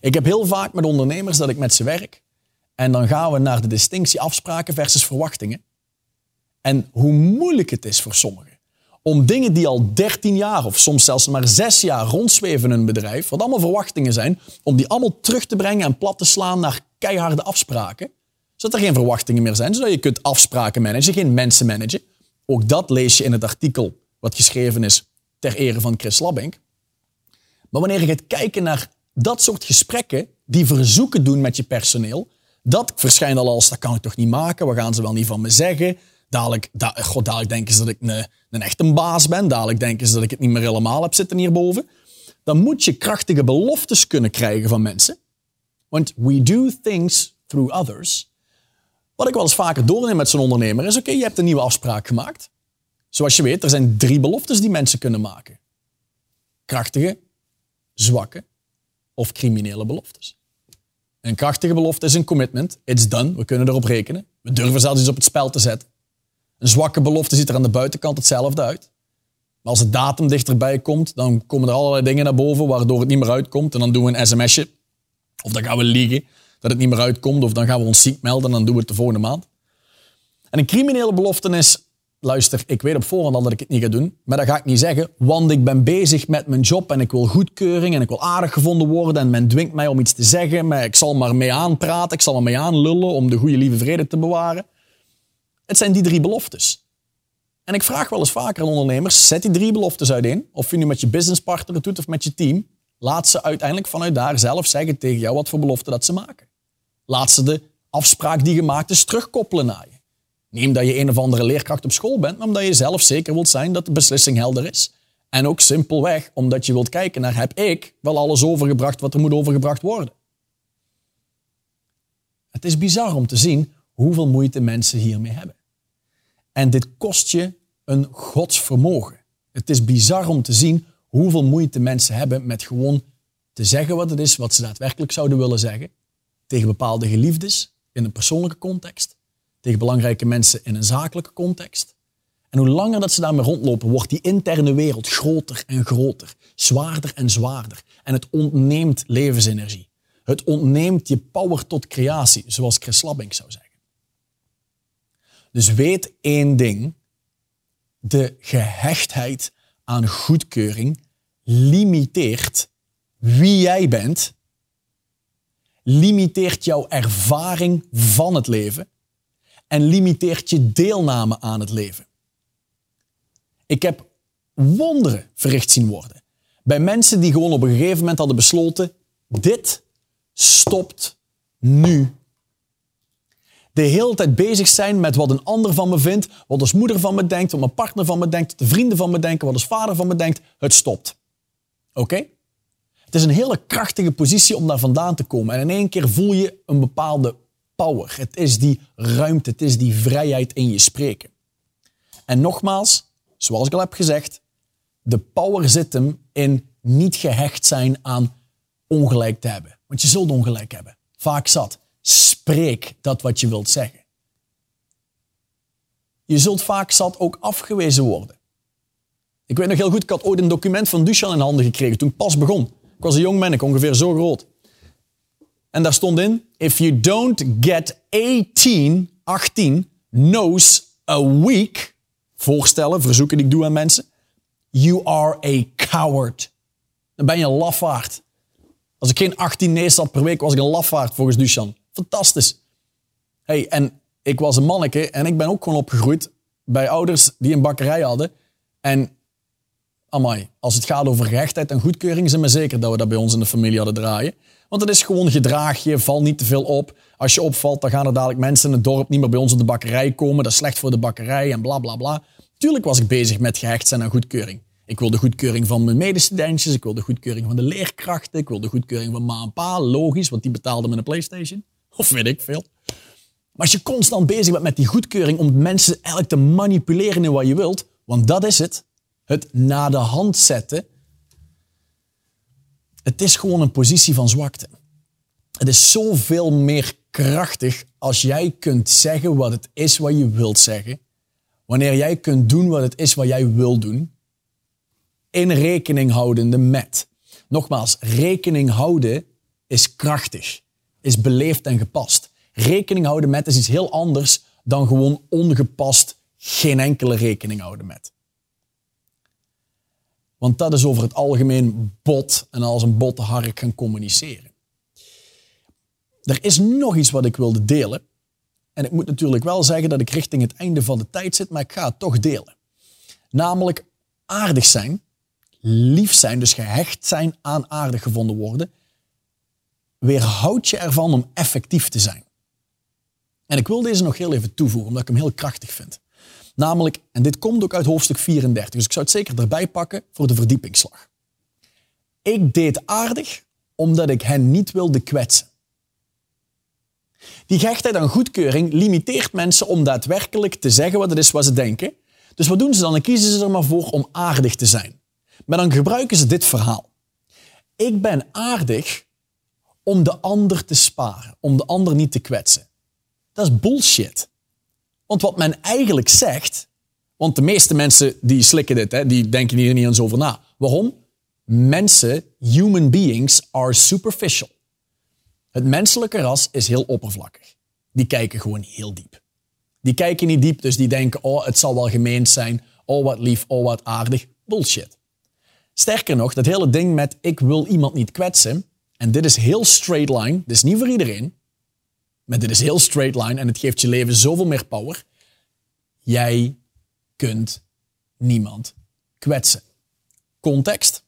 Ik heb heel vaak met ondernemers dat ik met ze werk. En dan gaan we naar de distinctie afspraken versus verwachtingen. En hoe moeilijk het is voor sommigen om dingen die al 13 jaar of soms zelfs maar 6 jaar rondzweven in een bedrijf, wat allemaal verwachtingen zijn, om die allemaal terug te brengen en plat te slaan naar keiharde afspraken zodat er geen verwachtingen meer zijn, zodat je kunt afspraken managen, geen mensen managen. Ook dat lees je in het artikel wat geschreven is ter ere van Chris Labbink. Maar wanneer je gaat kijken naar dat soort gesprekken, die verzoeken doen met je personeel, dat verschijnt al als, dat kan ik toch niet maken, wat gaan ze wel niet van me zeggen? Dadelijk, da, god, dadelijk denken ze dat ik een, een echte baas ben, dadelijk denken ze dat ik het niet meer helemaal heb zitten hierboven. Dan moet je krachtige beloftes kunnen krijgen van mensen. Want we do things through others. Wat ik wel eens vaker doorneem met zo'n ondernemer is, oké, je hebt een nieuwe afspraak gemaakt. Zoals je weet, er zijn drie beloftes die mensen kunnen maken. Krachtige, zwakke of criminele beloftes. Een krachtige belofte is een commitment. It's done. We kunnen erop rekenen. We durven zelfs iets op het spel te zetten. Een zwakke belofte ziet er aan de buitenkant hetzelfde uit. Maar als de datum dichterbij komt, dan komen er allerlei dingen naar boven waardoor het niet meer uitkomt. En dan doen we een sms'je. Of dan gaan we liegen dat het niet meer uitkomt. Of dan gaan we ons ziek melden en dan doen we het de volgende maand. En een criminele belofte is, luister, ik weet op voorhand al dat ik het niet ga doen. Maar dat ga ik niet zeggen, want ik ben bezig met mijn job en ik wil goedkeuring en ik wil aardig gevonden worden. En men dwingt mij om iets te zeggen, maar ik zal maar mee aanpraten, ik zal maar mee aanlullen om de goede lieve vrede te bewaren. Het zijn die drie beloftes. En ik vraag wel eens vaker aan ondernemers, zet die drie beloftes uiteen. Of je nu met je businesspartner doet of met je team. Laat ze uiteindelijk vanuit daar zelf zeggen tegen jou wat voor belofte dat ze maken. Laat ze de afspraak die gemaakt is terugkoppelen naar je. Neem dat je een of andere leerkracht op school bent, omdat je zelf zeker wilt zijn dat de beslissing helder is. En ook simpelweg omdat je wilt kijken naar heb ik wel alles overgebracht wat er moet overgebracht worden. Het is bizar om te zien hoeveel moeite mensen hiermee hebben. En dit kost je een godsvermogen. Het is bizar om te zien hoeveel moeite mensen hebben met gewoon te zeggen wat het is, wat ze daadwerkelijk zouden willen zeggen tegen bepaalde geliefdes in een persoonlijke context, tegen belangrijke mensen in een zakelijke context. En hoe langer dat ze daarmee rondlopen, wordt die interne wereld groter en groter, zwaarder en zwaarder. En het ontneemt levensenergie. Het ontneemt je power tot creatie, zoals Chris Labbing zou zeggen. Dus weet één ding. De gehechtheid aan goedkeuring limiteert wie jij bent limiteert jouw ervaring van het leven en limiteert je deelname aan het leven. Ik heb wonderen verricht zien worden bij mensen die gewoon op een gegeven moment hadden besloten: dit stopt nu. De hele tijd bezig zijn met wat een ander van me vindt, wat als moeder van me denkt, wat mijn partner van me denkt, de vrienden van me denken, wat als vader van me denkt. Het stopt. Oké? Het is een hele krachtige positie om daar vandaan te komen. En in één keer voel je een bepaalde power. Het is die ruimte. Het is die vrijheid in je spreken. En nogmaals, zoals ik al heb gezegd, de power zit hem in niet gehecht zijn aan ongelijk te hebben. Want je zult ongelijk hebben. Vaak zat. Spreek dat wat je wilt zeggen. Je zult vaak zat ook afgewezen worden. Ik weet nog heel goed, ik had ooit een document van Duchan in handen gekregen toen ik pas begon. Ik was een jong man, ongeveer zo groot. En daar stond in, if you don't get 18, 18 no's a week, voorstellen, verzoeken die ik doe aan mensen, you are a coward. Dan ben je een lafaard. Als ik geen 18 nee's had per week, was ik een lafaard volgens Duchan. Fantastisch. Hey, en ik was een manneke en ik ben ook gewoon opgegroeid bij ouders die een bakkerij hadden. En amai, als het gaat over gehechtheid en goedkeuring, zijn we zeker dat we dat bij ons in de familie hadden draaien. Want het is gewoon gedraag je, val niet te veel op. Als je opvalt, dan gaan er dadelijk mensen in het dorp niet meer bij ons in de bakkerij komen. Dat is slecht voor de bakkerij en bla bla bla. Tuurlijk was ik bezig met gehecht zijn aan goedkeuring. Ik wil de goedkeuring van mijn medestudentjes, ik wil de goedkeuring van de leerkrachten, ik wil de goedkeuring van ma en pa, logisch, want die betaalden me een Playstation. Of weet ik veel. Maar als je constant bezig bent met die goedkeuring om mensen eigenlijk te manipuleren in wat je wilt, want dat is het, het na de hand zetten, het is gewoon een positie van zwakte. Het is zoveel meer krachtig als jij kunt zeggen wat het is wat je wilt zeggen, wanneer jij kunt doen wat het is wat jij wil doen, in rekening houdende met. Nogmaals, rekening houden is krachtig, is beleefd en gepast. Rekening houden met is iets heel anders dan gewoon ongepast geen enkele rekening houden met. Want dat is over het algemeen bot en als een botte hark gaan communiceren. Er is nog iets wat ik wilde delen. En ik moet natuurlijk wel zeggen dat ik richting het einde van de tijd zit, maar ik ga het toch delen. Namelijk aardig zijn, lief zijn, dus gehecht zijn aan aardig gevonden worden, weerhoud je ervan om effectief te zijn. En ik wil deze nog heel even toevoegen, omdat ik hem heel krachtig vind. Namelijk, en dit komt ook uit hoofdstuk 34, dus ik zou het zeker erbij pakken voor de verdiepingsslag. Ik deed aardig omdat ik hen niet wilde kwetsen. Die gehechtheid aan goedkeuring limiteert mensen om daadwerkelijk te zeggen wat het is wat ze denken. Dus wat doen ze dan? Dan kiezen ze er maar voor om aardig te zijn. Maar dan gebruiken ze dit verhaal. Ik ben aardig om de ander te sparen, om de ander niet te kwetsen. Dat is bullshit. Want wat men eigenlijk zegt, want de meeste mensen die slikken dit, hè, die denken hier niet eens over na. Waarom? Mensen, human beings, are superficial. Het menselijke ras is heel oppervlakkig. Die kijken gewoon heel diep. Die kijken niet diep, dus die denken, oh, het zal wel gemeend zijn. Oh, wat lief, oh, wat aardig. Bullshit. Sterker nog, dat hele ding met ik wil iemand niet kwetsen, en dit is heel straight line, dit is niet voor iedereen, maar dit is heel straight line en het geeft je leven zoveel meer power. Jij kunt niemand kwetsen. Context.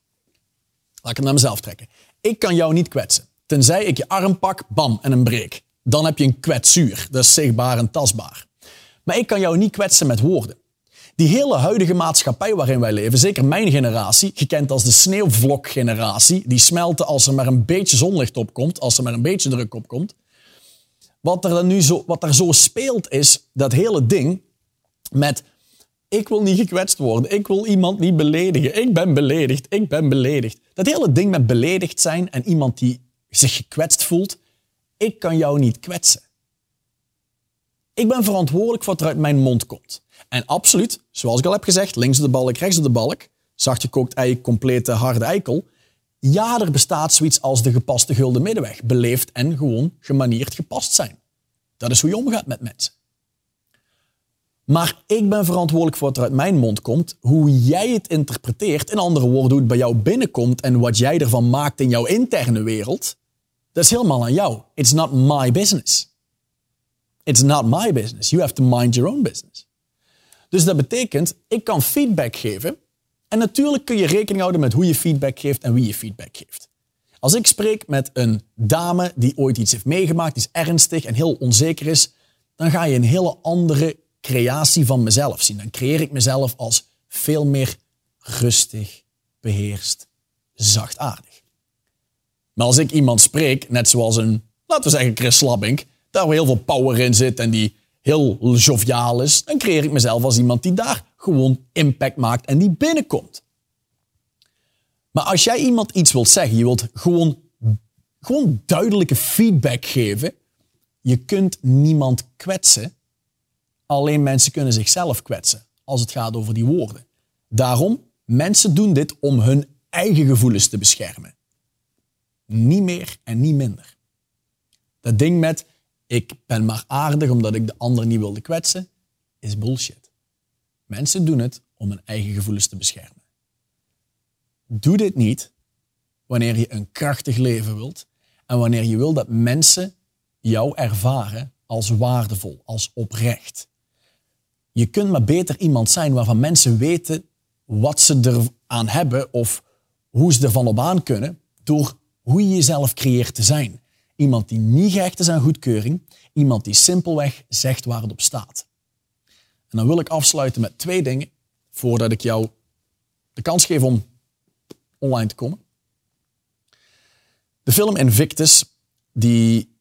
Laat ik het naar mezelf trekken. Ik kan jou niet kwetsen. Tenzij ik je arm pak, bam, en een breek. Dan heb je een kwetsuur. Dat is zichtbaar en tastbaar. Maar ik kan jou niet kwetsen met woorden. Die hele huidige maatschappij waarin wij leven, zeker mijn generatie, gekend als de sneeuwvlokgeneratie, die smelten als er maar een beetje zonlicht op komt, als er maar een beetje druk op komt. Wat er, nu zo, wat er zo speelt is dat hele ding met ik wil niet gekwetst worden, ik wil iemand niet beledigen, ik ben beledigd, ik ben beledigd. Dat hele ding met beledigd zijn en iemand die zich gekwetst voelt, ik kan jou niet kwetsen. Ik ben verantwoordelijk voor wat er uit mijn mond komt. En absoluut, zoals ik al heb gezegd, links de balk, rechts op de balk, zacht gekookt ei, complete harde eikel. Ja, er bestaat zoiets als de gepaste gulden middenweg. Beleefd en gewoon gemanierd gepast zijn. Dat is hoe je omgaat met mensen. Maar ik ben verantwoordelijk voor wat er uit mijn mond komt. Hoe jij het interpreteert, in andere woorden, hoe het bij jou binnenkomt en wat jij ervan maakt in jouw interne wereld, dat is helemaal aan jou. It's not my business. It's not my business. You have to mind your own business. Dus dat betekent, ik kan feedback geven. En natuurlijk kun je rekening houden met hoe je feedback geeft en wie je feedback geeft. Als ik spreek met een dame die ooit iets heeft meegemaakt, die is ernstig en heel onzeker is, dan ga je een hele andere creatie van mezelf zien. Dan creëer ik mezelf als veel meer rustig, beheerst, zachtaardig. Maar als ik iemand spreek, net zoals een, laten we zeggen Chris Slabbink, daar heel veel power in zit en die heel joviaal is, dan creëer ik mezelf als iemand die daar gewoon impact maakt en die binnenkomt. Maar als jij iemand iets wilt zeggen, je wilt gewoon, gewoon duidelijke feedback geven, je kunt niemand kwetsen. Alleen mensen kunnen zichzelf kwetsen als het gaat over die woorden. Daarom, mensen doen dit om hun eigen gevoelens te beschermen. Niet meer en niet minder. Dat ding met ik ben maar aardig omdat ik de ander niet wilde kwetsen, is bullshit. Mensen doen het om hun eigen gevoelens te beschermen. Doe dit niet wanneer je een krachtig leven wilt en wanneer je wil dat mensen jou ervaren als waardevol, als oprecht. Je kunt maar beter iemand zijn waarvan mensen weten wat ze eraan hebben of hoe ze ervan op aan kunnen door hoe je jezelf creëert te zijn. Iemand die niet gehecht is aan goedkeuring, iemand die simpelweg zegt waar het op staat. En dan wil ik afsluiten met twee dingen voordat ik jou de kans geef om online te komen. De film Invictus, die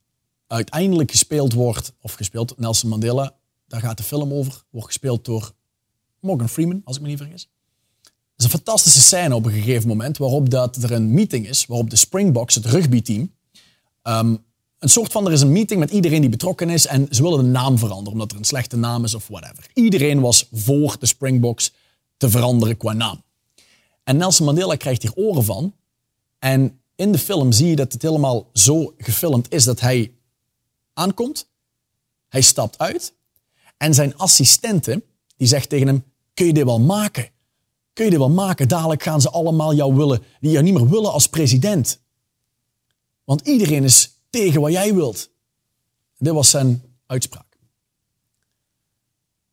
uiteindelijk gespeeld wordt, of gespeeld Nelson Mandela, daar gaat de film over, wordt gespeeld door Morgan Freeman, als ik me niet vergis. Het is een fantastische scène op een gegeven moment waarop dat er een meeting is, waarop de Springboks, het rugbyteam, um, een soort van, er is een meeting met iedereen die betrokken is en ze willen de naam veranderen, omdat er een slechte naam is of whatever. Iedereen was voor de Springboks te veranderen qua naam. En Nelson Mandela krijgt hier oren van. En in de film zie je dat het helemaal zo gefilmd is dat hij aankomt, hij stapt uit en zijn assistente die zegt tegen hem, kun je dit wel maken? Kun je dit wel maken? Dadelijk gaan ze allemaal jou willen, die jou niet meer willen als president. Want iedereen is tegen wat jij wilt. Dit was zijn uitspraak.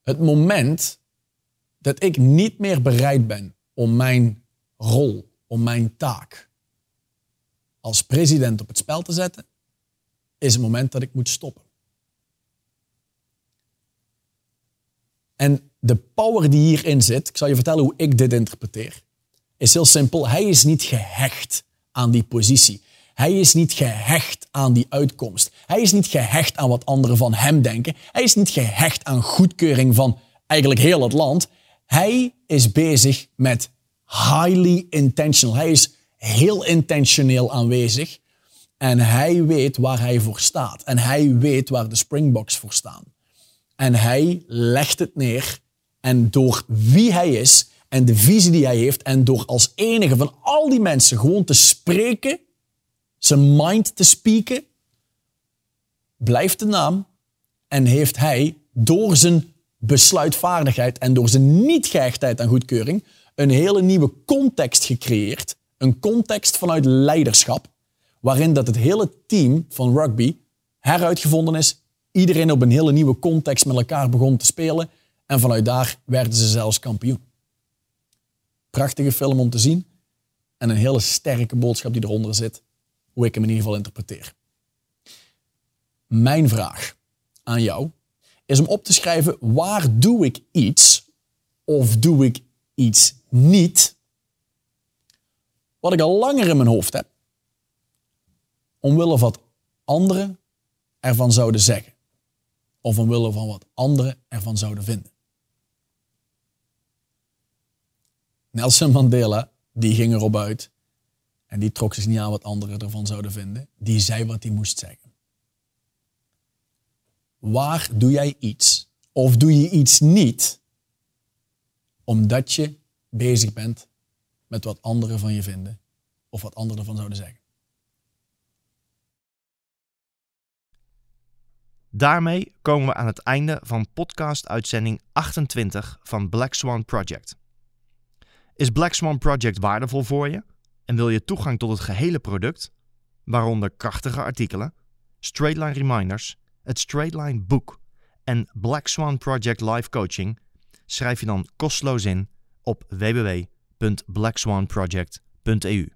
Het moment dat ik niet meer bereid ben om mijn rol, om mijn taak als president op het spel te zetten, is het moment dat ik moet stoppen. En de power die hierin zit, ik zal je vertellen hoe ik dit interpreteer, is heel simpel. Hij is niet gehecht aan die positie. Hij is niet gehecht aan die uitkomst. Hij is niet gehecht aan wat anderen van hem denken. Hij is niet gehecht aan goedkeuring van eigenlijk heel het land. Hij is bezig met highly intentional. Hij is heel intentioneel aanwezig. En hij weet waar hij voor staat. En hij weet waar de Springboks voor staan. En hij legt het neer. En door wie hij is en de visie die hij heeft en door als enige van al die mensen gewoon te spreken zijn mind te spieken, blijft de naam en heeft hij door zijn besluitvaardigheid en door zijn niet-gehechtheid aan goedkeuring een hele nieuwe context gecreëerd. Een context vanuit leiderschap, waarin dat het hele team van rugby heruitgevonden is. Iedereen op een hele nieuwe context met elkaar begon te spelen. En vanuit daar werden ze zelfs kampioen. Prachtige film om te zien. En een hele sterke boodschap die eronder zit hoe ik hem in ieder geval interpreteer. Mijn vraag aan jou is om op te schrijven waar doe ik iets of doe ik iets niet wat ik al langer in mijn hoofd heb omwille van wat anderen ervan zouden zeggen of omwille van wat anderen ervan zouden vinden. Nelson Mandela die ging erop uit en die trok zich niet aan wat anderen ervan zouden vinden. Die zei wat hij moest zeggen. Waar doe jij iets of doe je iets niet omdat je bezig bent met wat anderen van je vinden of wat anderen ervan zouden zeggen? Daarmee komen we aan het einde van podcast-uitzending 28 van Black Swan Project. Is Black Swan Project waardevol voor je? En wil je toegang tot het gehele product, waaronder krachtige artikelen, Straightline Reminders, het Straightline Boek en Black Swan Project Live Coaching, schrijf je dan kosteloos in op www.blackswanproject.eu.